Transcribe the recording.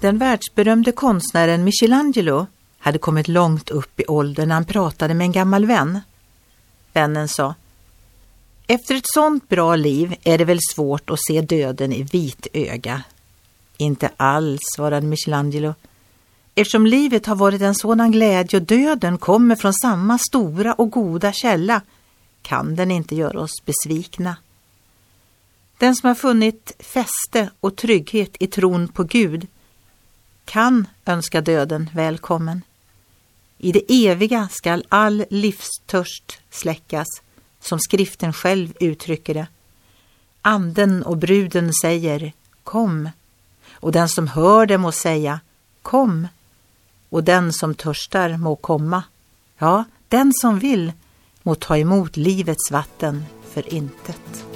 Den världsberömde konstnären Michelangelo hade kommit långt upp i åldern när han pratade med en gammal vän. Vännen sa Efter ett sånt bra liv är det väl svårt att se döden i vit öga. Inte alls, svarade Michelangelo. Eftersom livet har varit en sådan glädje och döden kommer från samma stora och goda källa kan den inte göra oss besvikna. Den som har funnit fäste och trygghet i tron på Gud kan önska döden välkommen. I det eviga skall all livstörst släckas, som skriften själv uttrycker det. Anden och bruden säger Kom, och den som hör det må säga Kom, och den som törstar må komma. Ja, den som vill må ta emot livets vatten för intet.